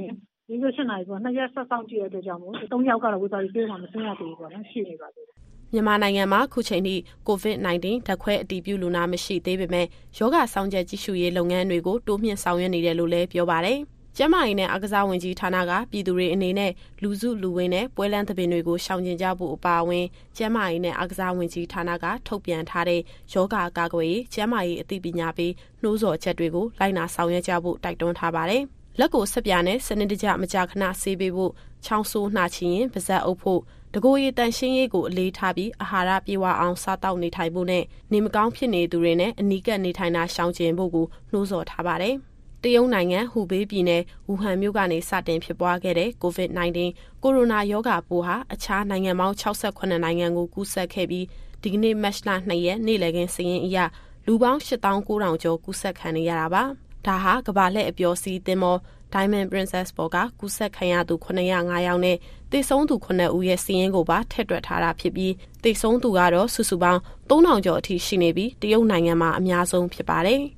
48နာရီပေါ့နှစ်ရက်ဆက်စောင့်ကြည့်ရတဲ့အတွက်ကြောင့်မို့3ယောက်ကတော့ဝေဘာဂီဆေးရုံမှာ မဆင်းရသေးဘူးပေါ့နော် ရှိနေပါသေးတယ် မြန်မာနိုင်ငံမှာ ခုချိန်ထိ COVID-19 ဓာတ်ခွဲအတည်ပြုလူနာ မရှိသေးပေမဲ့ရောဂါစောင့်ကြပ် ကြည့်ရှုရေးလုပ်ငန်းတွေကို တိုးမြှင့်ဆောင်ရွက်နေတယ်လို့လည်း ပြောပါတယ်။ ကျန်းမာရေးနဲ့အားကစားဝန်ကြီးဌာနက ပြည်သူတွေအနေနဲ့ လူစုလူဝေးနဲ့ ပွဲလမ်းသဘင်တွေကို ရှောင်ကျဉ်ကြဖို့ အပါအဝင် ကျန်းမာရေးနဲ့ အားကစားဝန်ကြီးဌာနက ထုတ်ပြန်ထားတဲ့ယောဂကာကွယ်ရေး ကျန်းမာရေးအသိပညာပေး နှိုးဆော်ချက်တွေကို လိုက်နာဆောင်ရွက်ကြဖို့ တိုက်တွန်းထားပါတယ်။လက်ကိုဆက်ပြာနဲ့ စနစ်တကျ မကြာခဏဆေးပေးဖို့ ချောင်းဆိုးနှာချင်ရင် ပါဇက်အုပ်ဖို့ တကိုယ်ရည်တန်ရှင်းရေးကို အလေးထားပြီး အာဟာရပြေဝအောင် စားတောက်နေထိုင်ဖို့နဲ့ နေမကောင်းဖြစ်နေသူတွေနဲ့ အနီးကပ်နေထိုင်တာ ရှောင်ကျဉ်ဖို့ကို နှိုးဆော်ထားပါတယ်။ တရုတ်နိုင်ငံဟူဘေးပြည်နယ်ဝူဟန်မြို့ကနေစတင်ဖြစ်ပွားခဲ့တဲ့ COVID-19 ကိုရိုနာရောဂါပိုးဟာအခြားနိုင်ငံပေါင်း68နိုင်ငံကိုကူးစက်ခဲ့ပြီးဒီကနေ့မတ်လ2ရက်နေ့လည်ခင်းစည်ရင်အရလူပေါင်း8900ကျော်ကူးစက်ခံနေရတာပါ။ဒါဟာကမ္ဘာလှည့်အပျော်စီးသင်းမော Diamond Princess ပေါ်ကကူးစက်ခံရသူ905ယောက်နဲ့သေဆုံးသူ9ဦးရဲ့စီးရင်ကိုပါထည့်တွက်ထားတာဖြစ်ပြီးသေဆုံးသူကတော့စုစုပေါင်း3000ကျော်အထိရှိနေပြီးတရုတ်နိုင်ငံမှာအများဆုံးဖြစ်ပါတယ်။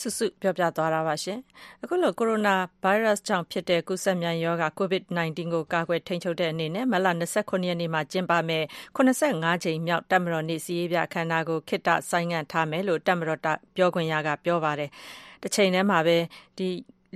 စုစုပြောပြသွားတာပါရှင်။အခုလိုကိုရိုနာဗိုင်းရပ်စ်ကြောင့်ဖြစ်တဲ့ကူးစက်မြန်ရောဂါ COVID-19 ကိုကာကွယ်ထိန်းချုပ်တဲ့အနေနဲ့မလ29ရက်နေ့မှာကျင်းပမဲ့85ကြိမ်မြောက်တပ်မတော်နေ့စီးရေးပြအခမ်းအနားကိုခေတ္တဆိုင်းငံ့ထားမယ်လို့တပ်မတော်ပြောခွင့်ရကပြောပါတယ်။တစ်ချိန်တည်းမှာပဲဒီ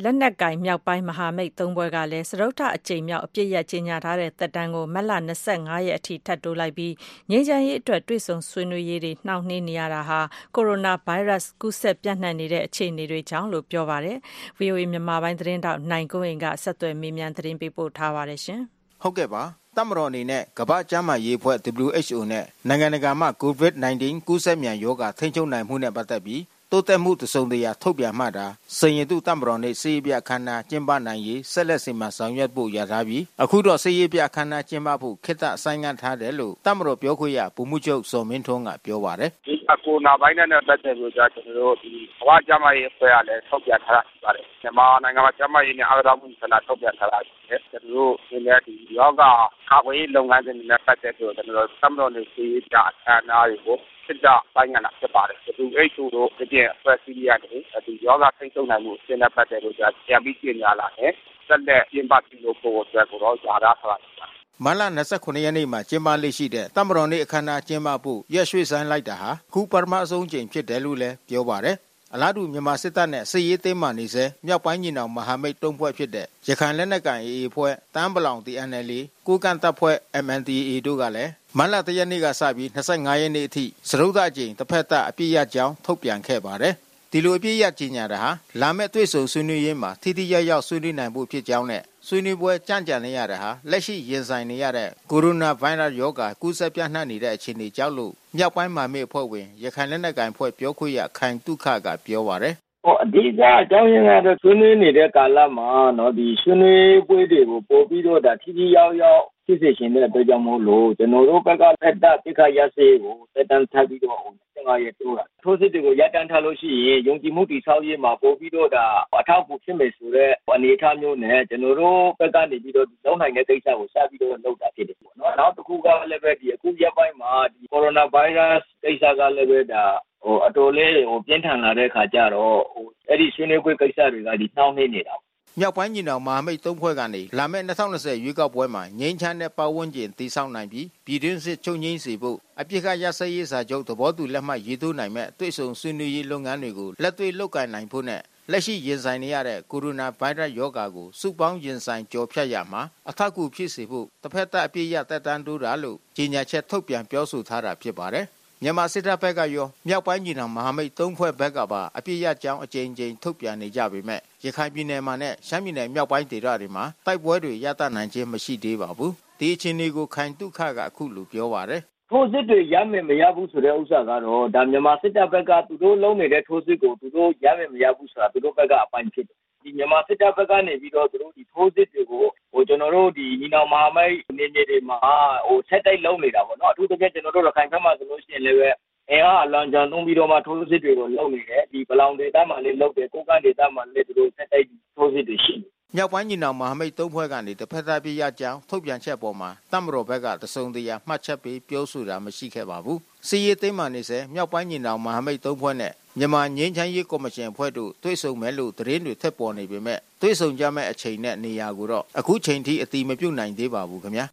လက်နက်ကင် မြောက်ပိုင်းမဟာမိတ်သုံးဘွဲကလည်းစရုပ်ထအကြိမ်မြောက် အပြစ်ရကြေညာထားတဲ့ သက်တမ်းကိုမက်လ25ရက်အထိ ထပ်တိုးလိုက်ပြီး ငြိမ်းချမ်းရေးအတွက် တွေ့ဆုံဆွေးနွေးရေးတွေ နှောင့်နှေးနေရတာဟာ ကိုရိုနာဗိုင်းရပ်စ် ကူးစက်ပြန့်နှံ့နေတဲ့ အခြေအနေတွေကြောင့်လို့ ပြောပါတယ်။ VOA မြန်မာပိုင်းသတင်းတောက် နိုင်ကိုရင်က ဆက်သွယ်မေးမြန်း သတင်းပေးပို့ထားပါတယ်ရှင်။ဟုတ်ကဲ့ပါတမတော်အနေနဲ့ ကမ္ဘာ့ကျန်းမာရေးအဖွဲ့ WHO နဲ့ နိုင်ငံတကာမှ COVID-19 ကူးစက်မြန်ရောဂါ ထိန်းချုပ်နိုင်မှုနဲ့ ပတ်သက်ပြီး တိုးတက်မှုတစုံတရာထုတ်ပြန်မှသာစင်ရတုတမတော်နဲ့စေးပြခန္ဓာကျင်းပနိုင်ရေးဆက်လက်စီမံဆောင်ရွက်ဖို့ရထားပြီးအခုတော့စေးပြခန္ဓာကျင်းပဖို့ခေတ္တအဆိုင်ငံ့ထားတယ်လို့တမတော်ပြောခွင့်ရဗိုလ်မှူးချုပ်စောမင်းထွန်းကပြောပါတယ်ဒီကိုနာဘိုင်းနဲ့ပတ်သက်လို့ကျွန်တော်တို့ဒီဘဝကျန်းမာရေးအဖွဲ့ကလည်းထုတ်ပြန်ထားတာရှိပါတယ်မြန်မာနိုင်ငံမှာကျန်းမာရေးနဲ့အားကစားမှုဆိုင်ရာထုတ်ပြန်ထားတာရှိတယ်ကျွန်တော်တို့ဒီနေ့ဒီယောဂကာကွယ်ရေးလုပ်ငန်းစဉ်တွေနဲ့ပတ်သက်လို့ကျွန်တော်တို့တမတော်နဲ့စေးပြအခမ်းအနားတွေကို စစ်တပ်ပိုင်းကလာဖြစ်ပါတယ်။ WHO တို့အပြင်အဖွဲ့အစည်းတွေကနေဒီယောဂထိန်းချုပ်နိုင်မှုအဆင့်နဲ့ပတ်သက်လို့ပြန်ပြီးကြေညာလာတယ်။ဆက်လက်ကျင်းပပြုလုပ်ဖို့အတွက်ကိုတော့ယာထားထားတာမတ်လ29ရက်နေ့မှာ ကျင်းပလေ့ရှိတဲ့တမတော်နေ့အခမ်းအနားကျင်းပဖို့ ရက်ရွှေ့ဆိုင်းလိုက်တာဟာခုပထမဆုံးကြိမ်ဖြစ်တယ်လို့လည်း ပြောပါတယ် အလားတူ မြန်မာစစ်တပ်နဲ့ စစ်ရေးသိမ်းမှနေစေမြောက်ပိုင်းညီနောင်မဟာမိတ်တုံးဖွဲ့ဖြစ်တဲ့ ရခိုင်လက်နက်ကိုင် AA ဖွဲ့တန်းပလောင် TNLA ကိုကန်တပ်ဖွဲ့ MNDAA တို့ကလည်း မတ်လတရက်နေ့ကစပြီး25ရက်နေ့အထိစရုပ်သားကျိန်တစ်ဖက်သက်အပြည့်ရကြောင်းထုတ်ပြန်ခဲ့ပါတယ်ဒီလိုအပြည့်ရကြီးညာတာဟာလာမယ့်တွေ့ဆုံဆွေးနွေးရေးမှာထိထိရောက်ရောက်ဆွေးနွေးနိုင်ဖို့ဖြစ်ကြောင်းနဲ့ဆွေးနွေးပွဲကြံ့ကြံနေရတာဟာလက်ရှိရင်ဆိုင်နေရတဲ့ကိုရိုနာဗိုင်းရပ်ရောဂါကူးစက်ပြန့်နှံ့နေတဲ့အခြေအနေကြောင့်လို့မြောက်ပိုင်းမှာမေအဖွဲ့ဝင်ရခိုင်လက်နက်ကိုင်ဖွဲ့ပြောခွင့်ရခိုင်တုခကပြောပါတယ်ဟိုအဓိကအကြောင်းရင်းကတော့ဆွေးနွေးနေတဲ့ကာလမှာเนาะဒီဆွေးနွေးပွဲတွေကိုပို့ပြီးတော့ဒါထိထိရောက်ရောက် ဖြစ်စေချင်တဲ့အတွက်ကြောင့်မို့လို့ကျွန်တော်တို့ဘက်ကဖက်တာပိခါရစေးကိုတက်တန်းထပ်ပြီးတော့15ရက်တိုးတာထိုးစစ်တွေကိုရပ်တန့်ထားလို့ရှိရင်ယုံကြည်မှုတည်ဆောက်ရေးမှာပို့ပြီးတော့ဒါအထောက်အကူဖြစ်မယ်ဆိုတော့အနေအထားမျိုးနဲ့ကျွန်တော်တို့ဘက်ကနေပြီးတော့လုံနိုင်တဲ့ကိစ္စကိုစပြီးတော့လုပ်တာဖြစ်တယ်ပေါ့နော်နောက်တစ်ခုကလည်းပဲဒီအခုရက်ပိုင်းမှာဒီကိုရိုနာဗိုင်းရပ်စ်ကိစ္စကလည်းပဲဒါဟိုအတော်လေးဟိုပြင်းထန်လာတဲ့ခါကျတော့ဟိုအဲ့ဒီဆွေးနွေးပွဲကိစ္စတွေကဒီနှောင်းနေနေတာ မြောက်ပိုင်းညီနောင်မဟာမိတ်သုံးဖွဲ့ကနေလာမယ့်2020ရွေးကောက်ပွဲမှာငြိမ်းချမ်းတဲ့ပတ်ဝန်းကျင်တည်ဆောက်နိုင်ပြီးပြည်တွင်းစစ်ချုပ်ငြိမ်းစေဖို့အပြစ်ကရစရေးစာချုပ်သဘောတူလက်မှတ်ရေးထိုးနိုင်မဲ့တွေ့ဆုံဆွေးနွေးရေးလုပ်ငန်းတွေကိုလက်တွေ့လုပ်ကိုင်နိုင်ဖို့နဲ့လက်ရှိရင်ဆိုင်နေရတဲ့ကိုရိုနာဗိုင်းရပ်ရောဂါကိုစုပေါင်းရင်ဆိုင်ကြော်ဖြတ်ရမှာအထောက်အကူဖြစ်စေဖို့တစ်ဖက်သက်အပြည့်ရတက်တန်းတိုးတာလို့ကြေညာချက်ထုတ်ပြန်ပြောဆိုထားတာဖြစ်ပါတယ်။မြန်မာစစ်တပ်ဘက်ကရောမြောက်ပိုင်းညီနောင်မဟာမိတ်သုံးဖွဲ့ဘက်ကပါအပြစ်ရကြောင်းအကြိမ်ကြိမ်ထုတ်ပြန်နေကြပေမဲ့ ရခိုင်ပြည်နယ်မှာနဲ့ရှမ်းပြည်နယ်မြောက်ပိုင်းဒေသတွေမှာတိုက်ပွဲတွေရပ်တန့်နိုင်ခြင်းမရှိသေးပါဘူးဒီအခြေအနေကိုခိုင်တုခကအခုလိုပြောပါတယ်ထိုးစစ်တွေရမယ်မရဘူးဆိုတဲ့ဥစ္စာကတော့ဒါမြန်မာစစ်တပ်ဘက်ကသူတို့လုံးနေတဲ့ထိုးစစ်ကိုသူတို့ရမယ်မရဘူးဆိုတာသူတို့ဘက်ကအပိုင်းဖြစ်တယ်ဒီမြန်မာစစ်တပ်ဘက်ကနေပြီးတော့သူတို့ဒီထိုးစစ်တွေကိုဟိုကျွန်တော်တို့ဒီညီနောင်မဟာမိတ်နေမြေတွေမှာဟိုဆက်တိုက်လုံးနေတာပေါ့နော်အထူးသဖြင့်ကျွန်တော်တို့ရခိုင်ဘက်မှာဆိုလို့ရှိရင်လည်းပဲ အင်အားအလွန်ကြံသုံးပြီးတော့မှထိုးစစ်တွေကိုလုပ်နေတယ်ဒီဘလောင်ဒေသမှာလည်းလုပ်တယ်ကိုကန့်ဒေသမှာလည်းသူတို့ဆက်တိုက်ထိုးစစ်တွေရှိတယ်မြောက်ပိုင်းညီနောင်မဟာမိတ်သုံးဖွဲ့ကနေတစ်ဖက်သားပြရကြောင်းထုတ်ပြန်ချက်ပေါ်မှာတမတော်ဘက်ကတစုံတရာမှတ်ချက်ပေးပြောဆိုတာမရှိခဲ့ပါဘူးစီရေးသိမ်းမှနေစေမြောက်ပိုင်းညီနောင်မဟာမိတ်သုံးဖွဲ့နဲ့မြန်မာငင်းချမ်းရေးကော်မရှင်အဖွဲ့တို့တွေ့ဆုံမယ်လို့သတင်းတွေထက်ပေါ်နေပေမဲ့တွေ့ဆုံကြမဲ့အချိန်နဲ့နေရာကိုတော့အခုချိန်ထိအတိမပြုတ်နိုင်သေးပါဘူးခင်ဗျာ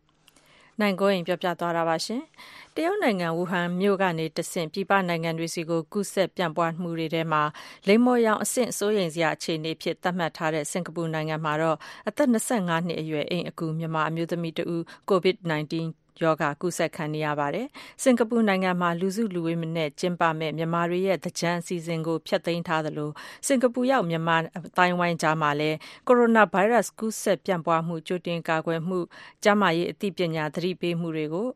နိုင်ကိုရင်ပြောပြသွားတာပါရှင်။တရုတ်နိုင်ငံဝူဟန်မြို့ကနေတဆင့်ပြည်ပနိုင်ငံတွေစီကိုကူးစက်ပြန့်ပွားမှုတွေထဲမှာလိမ္မော်ရောင်အဆင့်စိုးရိမ်စရာအခြေအနေဖြစ်သတ်မှတ်ထားတဲ့စင်ကာပူနိုင်ငံမှာတော့အသက်25နှစ်အရွယ်အိမ်အကူမြန်မာအမျိုးသမီးတဦး COVID-19 ရောဂါကူးစက်ခံနေရပါတယ်။စင်ကာပူနိုင်ငံမှာလူစုလူဝေးနဲ့ကျင်းပမဲ့မြန်မာတွေရဲ့သကြံအစီအစဉ်ကိုဖျက်သိမ်းထားသလိုစင်ကာပူရောက်မြန်မာအတိုင်းဝိုင်းကြားမှာလည်းကိုရိုနာဗိုင်းရပ်စ်ကူးစက်ပြန့်ပွားမှုကြိုတင်ကာကွယ်မှုကျန်းမာရေးအသိပညာသတိပေးမှုတွေကို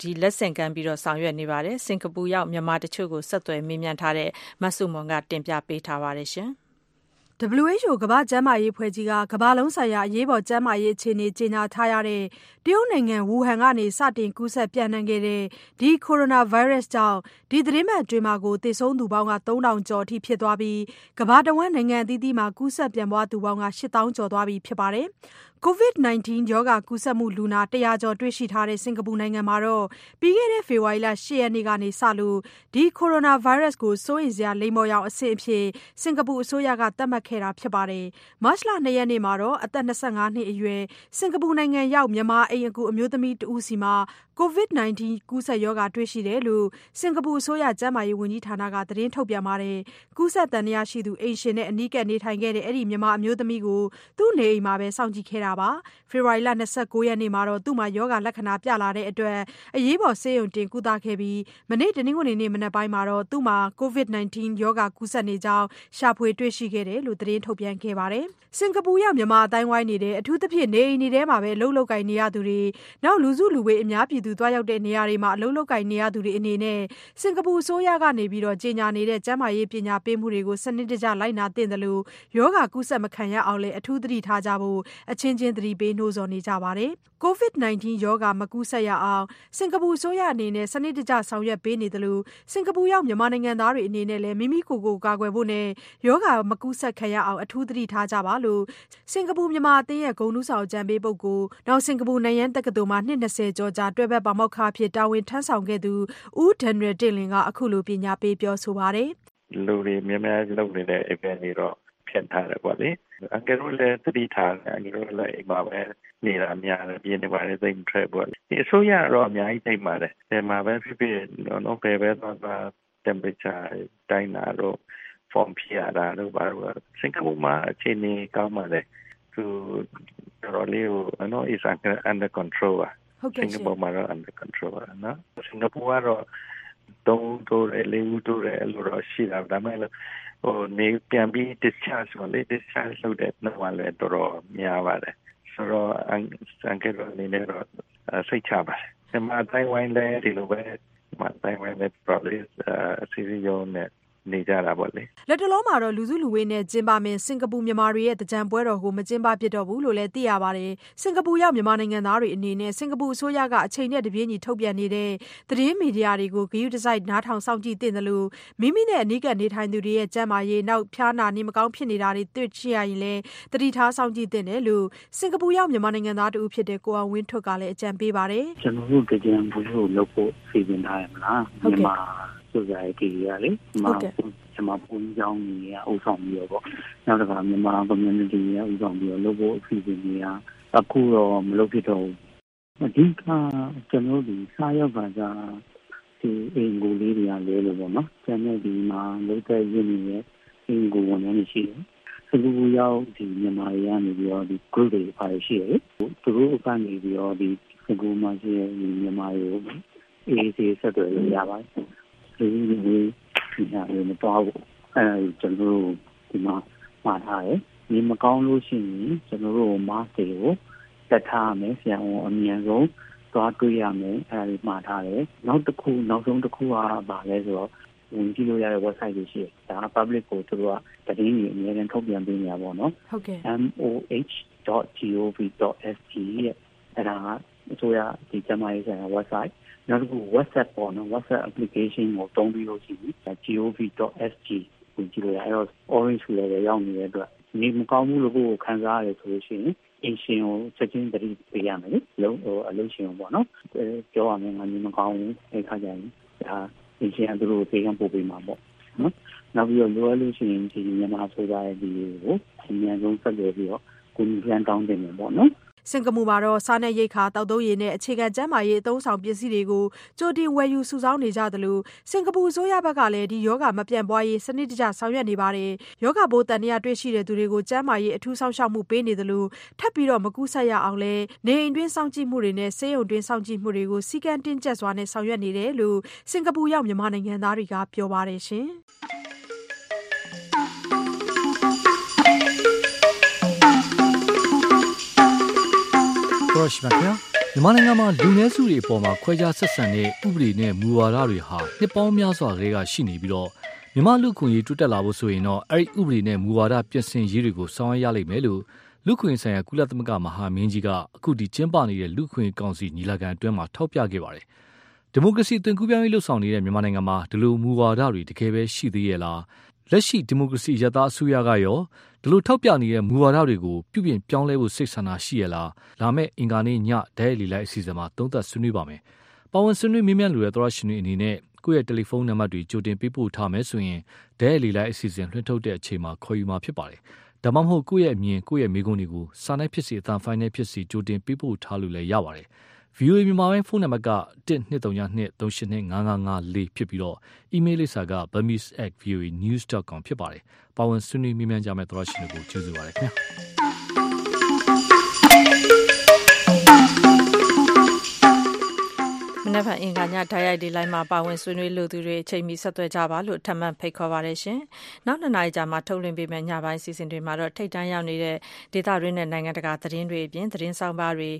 ဒီလက်ဆင့်ကမ်းပြီးတော့ဆောင်ရွက်နေပါတယ်။စင်ကာပူရောက်မြန်မာတချို့ကိုဆက်သွယ်မေးမြန်းထားတဲ့မဆုမွန်ကတင်ပြပေးထားပါတယ်ရှင်။ WHO ကမ္ဘာ့ကျန်းမာရေးအဖွဲ့ကြီးကကမ္ဘာလုံးဆိုင်ရာအရေးပေါ်ကျန်းမာရေးအခြေအနေကြေညာထားရတဲ့ တရုတ်နိုင်ငံဝူဟန်ကနေ စတင်ကူးစက်ပျံ့နှံ့ခဲ့တဲ့ ဒီကိုရိုနာဗိုင်းရပ်စ်ကြောင့် ဒီသီတင်းပတ်အတွင်းသေဆုံးသူပေါင်း၃ထောင်ကျော်အထိ ဖြစ်သွားပြီး ကမ္ဘာတဝန်း နိုင်ငံအသီးသီးမှာ ကူးစက်ပြန့်ပွားသူပေါင်း၈သောင်းကျော်သွားပြီ ဖြစ်ပါတယ်။ COVID-19 ရောဂါကူးစက်မှုလူနာ ၁၀၀ ကျော် တွေ့ရှိထားတဲ့ စင်ကာပူနိုင်ငံမှာတော့ ပြီးခဲ့တဲ့ ဖေဖော်ဝါရီလ ၈ ရက်နေ့ကစလို့ ဒီကိုရိုနာဗိုင်းရပ်စ်ကို စိုးရိမ်စရာ လိမ္မော်ရောင်အဆင့်အဖြစ် စင်ကာပူအစိုးရက သတ်မှတ်ခဲ့တာ ဖြစ်ပါတယ်။မတ်လ ၂ ရက်နေ့မှာတော့ အသက် ၂၅ နှစ်အရွယ် စင်ကာပူနိုင်ငံရောက် မြန်မာအိမ်အကူအမျိုးသမီးတဦးဆီမှာ COVID-19 ကူးစက်ရောဂါတွေ့ရှိတယ်လို့ စင်ကာပူအစိုးရ ကျန်းမာရေးဝန်ကြီးဌာနက သတင်းထုတ်ပြန်ပါတယ်။ကူးစက်သံသယရှိသူ အိမ်ရှင်နဲ့ အနီးကပ်နေထိုင်ခဲ့တဲ့ အဲဒီ မြန်မာအမျိုးသမီးကို သူ့နေအိမ်မှာပဲ စောင့်ကြည့်ခဲ့တာပါ။ဖေဖော်ဝါရီလ ၂၉ ရက်နေ့မှာတော့သူ့မှာ ရောဂါလက္ခဏာ ပြလာတဲ့အတွက် အရေးပေါ် ဆေးရုံတင်ကုသခဲ့ပြီး မနေ့ တနင်္ဂနွေနေ့ မနက်ပိုင်းမှာတော့သူ့မှာ COVID-19 ရောဂါ ကူးစက်နေကြောင်း ရှာဖွေတွေ့ရှိခဲ့တယ်လို့ သတင်းထုတ်ပြန်ခဲ့ပါတယ်။စင်ကာပူရောက် မြန်မာအသိုင်းအဝိုင်းတွေထဲအထူးသဖြင့် နေအိမ်တွေထဲမှာပဲ အလုပ်လုပ်ကိုင်နေရသူတွေနောက်လူစုလူဝေး အများပြည်သူသွားရောက်တဲ့နေရာတွေမှာအလုပ်လုပ်ကိုင်နေရသူတွေအနေနဲ့စင်ကာပူအစိုးရကနေပြီးတော့ကြေညာနေတဲ့ကျန်းမာရေးပညာပေးမှုတွေကိုစနစ်တကျလိုက်နာသင့်တယ်လို့ရောဂါကူးစက်မခံရအောင်လည်းအထူးသတိထားကြဖို့အချင်းချင်းသတိပေးနှိုးဆော်နေကြပါတယ်။ COVID-19 ရောဂါမကူးစက်ရအောင်စင်ကာပူအစိုးရအနေနဲ့စနစ်တကျဆောင်ရွက်ပေးနေသလိုစင်ကာပူရောက်မြန်မာနိုင်ငံသားတွေအနေနဲ့လည်းမိမိကိုယ်ကိုကာကွယ်ဖို့နဲ့ရောဂါမကူးစက်ခံရအောင်အထူးသတိထားကြပါလို့စင်ကာပူမြန်မာအသင်းရဲ့ဂုဏ်ထူးဆောင်အကြံပေးပုဂ္ဂိုလ်နောက်စင်ကာပူနန်ယန်းတက္ကသိုလ်မှာနှစ်၂၀ကျော်ကြာတွဲဘက်ပါမောက္ခအဖြစ် တာဝန်ထမ်းဆောင်ခဲ့သူ ဦးဒန်ရယ်တင့်လွင်က အခုလို ပညာပေးပြောဆိုပါတယ်။“လူတွေများများလုပ်နေတဲ့ event တွေတော့ ဖျက်ထားတယ်ပေါ့လေ။အန်ကယ်တို့လည်း သတိထားတယ်။အန်ကယ်တို့လည်း အိမ်မှာပဲနေတာများတယ်။အပြင်တွေဘာတွေ သိပ်မထွက်ဘူးပေါ့လေ။အစိုးရကတော့ အများကြီးထိန်းပါတယ်။ဘယ်မှာပဲဖြစ်ဖြစ် ဘယ်ပဲသွားသွား temperature တိုင်းတာတို့ form ဖြည့်ရတာတို့ ဘာတို့။စင်ကာပူမှာအခြေအနေကောင်းပါတယ်။သူတော်တော်လေးကို is under control ပါ။ စင်ကာပူမှာတော့ under control ပါနော်။စင်ကာပူကတော့သုံးဦးတိုးတယ်၊လေးဦးတိုးတယ်အဲလိုတော့ရှိတာ။ဒါပေမဲ့နေပြန်ပြီး discharge ပေါ့လေ discharge လုပ်တဲ့နှုန်းကလည်းတော်တော်များပါတယ်။ဆိုတော့အန်ကယ်တို့အနေနဲ့တော့စိတ်ချပါတယ်။မြန်မာအသိုင်းအဝိုင်းလည်းဒီလိုပဲမြန်မာအသိုင်းအဝိုင်းလည်းတော်တော်လေးစည်းစည်းရုံးရုံးနဲ့ နေကြတာပေါ့လေ။လက်တလောမှာတော့လူစုလူဝေးနဲ့ကျင်းပမယ့်စင်ကာပူမြန်မာတွေရဲ့သကြံပွဲတော်ကိုမကျင်းပဖြစ်တော့ဘူးလို့လည်းသိရပါတယ်။စင်ကာပူရောက်မြန်မာနိုင်ငံသားတွေအနေနဲ့စင်ကာပူအစိုးရကအချိန်နဲ့တပြေးညီထုတ်ပြန်နေတဲ့သတင်းမီဒီယာတွေကိုဂရုတစိုက်နားထောင်စောင့်ကြည့်သင့်တယ်လို့မိမိနဲ့အနီးကပ်နေထိုင်သူတွေရဲ့ကျန်းမာရေးနောက်ဖျားနာနေမကောင်းဖြစ်နေတာတွေတွေ့ရှိရရင်လည်းသတိထားစောင့်ကြည့်သင့်တယ်လို့စင်ကာပူရောက်မြန်မာနိုင်ငံသားတဦးဖြစ်တဲ့ကိုအောင်ဝင်းထွဋ်ကလည်းအကြံပေးပါတယ်။ကျွန်တော်တို့ကြံပွဲကိုလုပ်ဖို့စီစဉ်ထားရမလား။မြန်မာ society ကလေမြန်မာဘုန်းကြီးကျောင်းကြီးကဥဆောင်ပြီးတော့ပေါ့နောက်တစ်ခါမြန်မာ community ကဥဆောင်ပြီးတော့လုပ်ဖို့အစီအစဉ်တွေကအခုတော့မလုပ်ဖြစ်တော့ဘူးအဓိကကျွန်တော်ဒီစားရောက်ကစားဒီအင်ကိုလေးတွေကလဲလို့ပေါ့နော်ကျန်တဲ့ဒီမှာလုပ်တဲ့ရင်းနေရဲ့အင်ကိုဝန်ထမ်းတွေရှိတယ်စကူရောက်ဒီမြန်မာတွေကနေပြီးတော့ဒီ group တွေပါရှိတယ်သူတို့ကနေပြီးတော့ဒီစကူမှာရှိတဲ့မြန်မာတွေကိုအေးအေးဆက်သွယ်လို့ရပါတယ် လူကြီးတွေဒီဟာတွေမတော်ဘူးအဲကျွန်တော်တို့ဒီမှာမှာထားတယ်ဒီမကောင်းလို့ရှိရင်ကျွန်တော်တို့ mask တွေကိုတက်ထားမယ်ဆရာဝန်အမြန်ဆုံးသွားတွေ့ရမယ်အဲဒီမှာထားတယ်နောက်တစ်ခုနောက်ဆုံးတစ်ခုကဘာလဲဆိုတော့ဝင်ကြည့်လို့ရတဲ့ website တွေရှိတယ်ဒါ public ကိုသူတို့ကတည်င်းကြီးအများနဲ့ထုတ်ပြန်ပေးနေတာပေါ့နော်ဟုတ်ကဲ့ moh.gov.sg ရဲ့အဲ့ဒါကအစိုးရဒီကျမရေးဆိုင်ရာ website နောက်တစ်ခု WhatsApp ပေါ့နော် WhatsApp application ကိုတုံးပြီးလို့ရှိရင် gov.sg ကိုကြည့်လို့ရအဲ့တော့ orange လည်းပဲရောက်နေတဲ့အတွက်နေမကောင်းဘူးလို့ကိုယ်ခံစားရတယ်ဆိုလို့ရှိရင်အင်ရှင်ကိုချက်ချင်းတတိပေးရမယ်လေလုံးဟိုအလုပ်ရှင်ပေါ့နော်ပြောရမယ်ငါနေမကောင်းဘူးအဲ့ခါကျရင်ဒါအင်ရှင်ကသူတို့ကိုပေးကမ်းပို့ပေးမှာပေါ့နော်နောက်ပြီးတော့လိုအပ်လို့ရှိရင်ဒီမြန်မာဆိုတာရဲ့ဒီကိုအများဆုံးဆက်သွယ်ပြီးတော့ကိုယ်ပြန်တောင်းတင်တယ်ပေါ့နော် စင်ကာပူမှာတော့စားနပ်ရိက္ခာတောက်သုံးရည်နဲ့အခြေခံကျန်းမာရေးအသုံးဆောင်ပစ္စည်းတွေကိုကြိုတင်ဝယ်ယူစုဆောင်းနေကြသလိုစင်ကာပူအစိုးရဘက်ကလည်းဒီယောဂမပြန့်ပွားရေးစနစ်တကျဆောင်ရွက်နေပါတယ်ယောဂပိုးတန်တရားတွေ့ရှိတဲ့သူတွေကိုကျန်းမာရေးအထူးဆောင်ရှောက်မှုပေးနေသလိုထပ်ပြီးတော့မကူးဆက်ရအောင်လဲနေအိမ်တွင်းစောင့်ကြည့်မှုတွေနဲ့ဆေးရုံတွင်းစောင့်ကြည့်မှုတွေကိုစီကံတင်းကျပ်စွာနဲ့ဆောင်ရွက်နေတယ်လို့စင်ကာပူရောက်မြန်မာနိုင်ငံသားတွေကပြောပါတယ်ရှင် တော်ရှိပါခင်ဗျာမြန်မာနိုင်ငံမှာလူနည်းစုတွေအပေါ်မှာခွဲခြားဆက်ဆံတဲ့ဥပဒေနဲ့မူဝါဒတွေဟာနှစ်ပေါင်းများစွာကလေးကရှိနေပြီးတော့မြန်မာလူခွင့်ရေးတိုးတက်လာဖို့ဆိုရင်တော့အဲ့ဒီဥပဒေနဲ့မူဝါဒပြင်ဆင်ရေးတွေကိုဆောင်ရွက်ရလိမ့်မယ်လို့လူခွင့်ဆိုင်ရာကုလသမဂ္ဂမဟာမင်းကြီးကအခုဒီကျင်းပနေတဲ့လူခွင့်ကောင်စီညီလာခံအတွင်းမှာထောက်ပြခဲ့ပါတယ်ဒီမိုကရေစီအသွင်ကူးပြောင်းရေးလှုပ်ဆောင်နေတဲ့မြန်မာနိုင်ငံမှာဒီလိုမူဝါဒတွေတကယ်ပဲရှိသေးရဲ့လား လက်ရှိဒီမိုကရေစီရတာအစိုးရကရောဒီလိုထောက်ပြနေတဲ့မူဝါဒတွေကိုပြုပြင်ပြောင်းလဲဖို့စိတ်ဆန္ဒရှိရလားလာမယ့်အင်္ဂါနေ့ညဒဲလီလိုက်အစီအစဉ်မှာသုံးသပ်ဆွေးနွေးပါမယ်။ပဝန်ဆွေးနွေးမြင်းမြလူတဲ့သောရရှင်တွေအနေနဲ့ကိုယ့်ရဲ့တယ်လီဖုန်းနံပါတ်တွေကြိုတင်ပေးပို့ထားမယ်ဆိုရင်ဒဲလီလိုက်အစီအစဉ်လွှင့်ထုတ်တဲ့အချိန်မှာခေါ်ယူမှာဖြစ်ပါတယ်။ဒါမှမဟုတ်ကိုယ့်ရဲ့အမြင်ကိုယ့်ရဲ့မိကုန်းတွေကိုစာနဲ့ဖြစ်စီအတန်ဖိုင်နဲ့ဖြစ်စီကြိုတင်ပေးပို့ထားလို့လည်းရပါတယ်။ VOA မြန်မာပိုင်းဖုန်းနံပါတ်က123235554ဖြစ်ပြီးတော့ email လိပ်စာက burmese@voanews.com ဖြစ်ပါတယ်။ပါဝင်ဆွေးနွေးမြင်းမြန်းကြမယ့်သရရှင်တွေကိုကျေးဇူးပါရခင်ဗျာ။ နက်ဖြန်အင်္ဂါညဓာတ်ရိုက်ဒီလိုင်းမှာပါဝင်ဆွေးနွေးလိုသူတွေအချိန်မီဆက်သွယ်ကြပါလို့ထပ်မံဖိတ်ခေါ်ပါရရှင်။နောက်နှစ်နာရီကြာမှထုတ်လွှင့်ပေးမယ့်ညပိုင်းစီစဉ်တွေမှာတော့ထိတ်တန်းရောက်နေတဲ့ဒေသတွင်းနဲ့နိုင်ငံတကာသတင်းတွေအပြင်သတင်းဆောင်ပါတွေ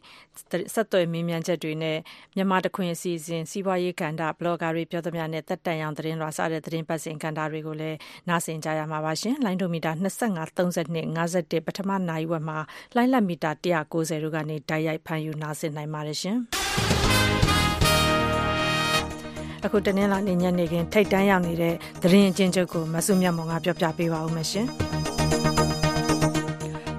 ဆက်သွယ်မေးမြန်းချက်တွေနဲ့မြန်မာတခွင်အစီအစဉ်စီးပွားရေးကဏ္ဍဘလော့ဂါတွေပြောသမျှနဲ့တက်တန်ရောင်သတင်းလွှာစတဲ့သတင်းပတ်စဉ်ကဏ္ဍတွေကိုလည်းနားဆင်ကြရမှာပါရှင်။လိုင်းဒိုမီတာ25 32 51ပထမနိုင်ဝက်မှာလိုင်းလက်မီတာ190တို့ကနေဓာတ်ရိုက်ဖန်ယူနားဆင်နိုင်ပါတယ်ရှင်။ အခုတနင်္လာနေ့ညနေခင်းထိတ်တန်းရောက်နေတဲ့သတင်းအချင်းချုပ်ကိုမဆုမြတ်မောင်ကပြောပြပေးပါဦးမရှင်။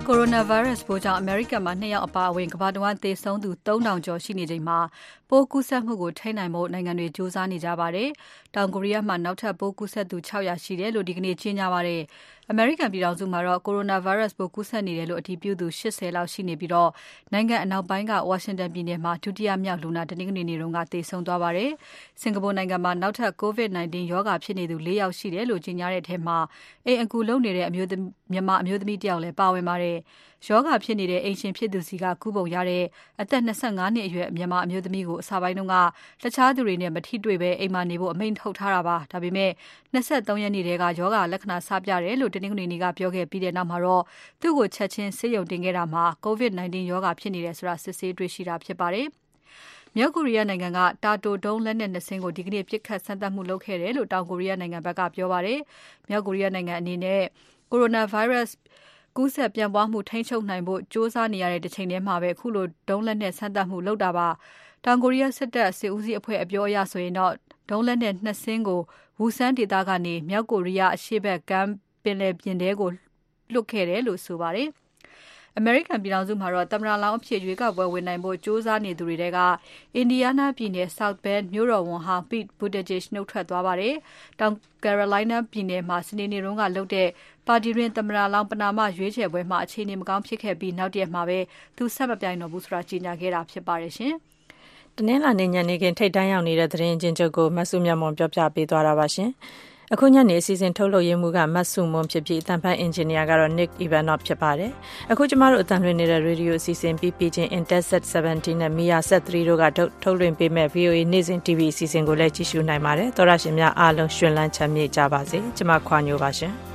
ကိုရိုနာဗိုင်းရပ်စ်ပိုးကြောင့်အမေရိကန်မှာနှစ်ယောက်အပါအဝင်ကမ္ဘာတဝန်းသေဆုံးသူ3000ကျော်ရှိနေချိန်မှာပိုးကူးစက်မှုကိုထိန်းနိုင်ဖို့နိုင်ငံတွေကြိုးစားနေကြပါတယ်။တောင်ကိုရီးယားမှာနောက်ထပ်ပိုးကူးစက်သူ600ရှိတယ်လို့ဒီကနေ့ကြေညာပါတယ်။အမေရိကန်ပြည်ထောင်စုမှာတော့ coronavirus ပိုးကူးစက်နေတယ်လို့အတည်ပြုသူ80လောက်ရှိနေပြီးတော့နိုင်ငံအနောက်ပိုင်းကဝါရှင်တန်ပြည်နယ်မှာဒုတိယမြောက်လူနာတနင်္ဂနွေနေ့တုန်းကသေဆုံးသွားပါတယ်။စင်ကာပူနိုင်ငံမှာနောက်ထပ် COVID-19 ရောဂါဖြစ်နေသူ၄ယောက်ရှိတယ်လို့ကြေညာတဲ့အထက်မှာအိမ်အကူလုံနေတဲ့အမျိုးသမီးမြန်မာအမျိုးသမီးတယောက်လည်းပါဝင်ပါတယ်။ ယောဂဖြစ်နေတဲ့အိမ်ရှင်ဖြစ်သူစီကကူးပုံရတဲ့အသက်25နှစ်အရွယ်မြန်မာအမျိုးသမီးကိုအစာပိုင်းတုန်းကတခြားသူတွေနဲ့မထိတွေ့ပဲအိမ်မှာနေဖို့အမိန့်ထုတ်ထားတာပါဒါပေမဲ့23ရက်နေ့တည်းကယောဂလက္ခဏာစပြတယ်လို့တင်းငွေနေကပြောခဲ့ပြီးတဲ့နောက်မှာတော့သူ့ကိုချက်ချင်းဆေးရုံတင်ခဲ့တာမှာ COVID-19 ယောဂဖြစ်နေတယ်ဆိုတာစစ်ဆေးတွေ့ရှိတာဖြစ်ပါတယ်မြောက်ကိုရီးယားနိုင်ငံကတာတိုဒုံးလက်နက်နှစ်စင်းကိုဒီကနေ့ပြစ်ခတ်ဆန်းသတ်မှုလုပ်ခဲ့တယ်လို့တောင်ကိုရီးယားနိုင်ငံဘက်ကပြောပါတယ်။မြောက်ကိုရီးယားနိုင်ငံအနေနဲ့ကိုရိုနာဗိုင်းရပ်စ် ကူးစက်ပြန့်ပွားမှုထိန်းချုပ်နိုင်ဖို့စ조사နေရတဲ့တစ်ချိန်တည်းမှာပဲအခုလိုဒုံးလက်နဲ့ဆန်းသတ်မှုလုပ်တာပါတောင်ကိုရီးယားစစ်တပ်စစ်ဦးစီးအဖွဲ့အပြောအရဆိုရင်တော့ဒုံးလက်နဲ့နှစ်စင်းကိုဝူဆန်ဒေသကနေမြောက်ကိုရီးယားအရှေ့ဘက်ကမ်းပင်လယ်ပြင်ထဲကိုလွတ်ခဲ့တယ်လို့ဆိုပါတယ်။ အမေရိကန်ပြည်ထောင်စုမှာတော့ သမ္မတလောင်းအဖြစ်ရွေးကောက်ပွဲဝင်နိုင်ဖို့ ကြိုးစားနေသူတွေထဲကအင်ဒီယားနားပြည်နယ် South Bend မြို့တော်ဝန်ဟောင်း Pete Buttigieg နှုတ်ထွက်သွားပါတယ်။တောင် Carolina ပြည်နယ်မှာ စနေနေ့တုန်းကလုပ်တဲ့ ပါတီတွင်သမ္မတလောင်းပနာမရွေးချယ်ပွဲမှာ အခြေအနေမကောင်းဖြစ်ခဲ့ပြီး နောက်တရက်မှာပဲ သူဆက်မပြိုင်တော့ဘူးဆိုတာ ကြေညာခဲ့တာဖြစ်ပါတယ်ရှင်။တနင်္လာနေ့ ညနေခင်း ထိတ်တန်းရောက်နေတဲ့ သတင်းချင်းချုပ်ကိုမဆုမြတ်မွန်ပြောပြပေးသွားတာပါရှင်။ အခုညနေအစီအစဉ်ထုတ်လုပ်ရမှုကမတ်စုမွန်ဖြစ်ပြီးအတန်ဖန်အင်ဂျင်နီယာကတော့ Nick Ivanov ဖြစ်ပါတယ်။အခုကျမတို့အတန်လွှင့်နေတဲ့ radio အစီအစဉ်ပြီးပြီးချင်း Intelsat 17နဲ့ Mia Set 3တို့ကထုတ်လွှင့်ပေးမဲ့ VOA နေ့စဉ် TV အစီအစဉ်ကိုလည်းကြည့်ရှုနိုင်ပါတယ်။သောရရှင်များအားလုံးရှင်လန်းချမ်းမြေ့ကြပါစေ။ကျမခွာညိုပါရှင်။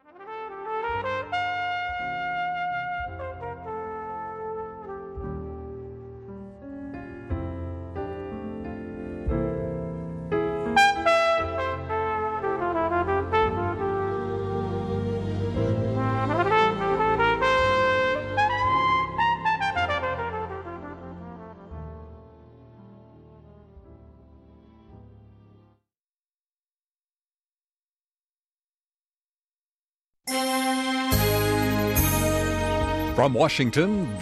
From Washington,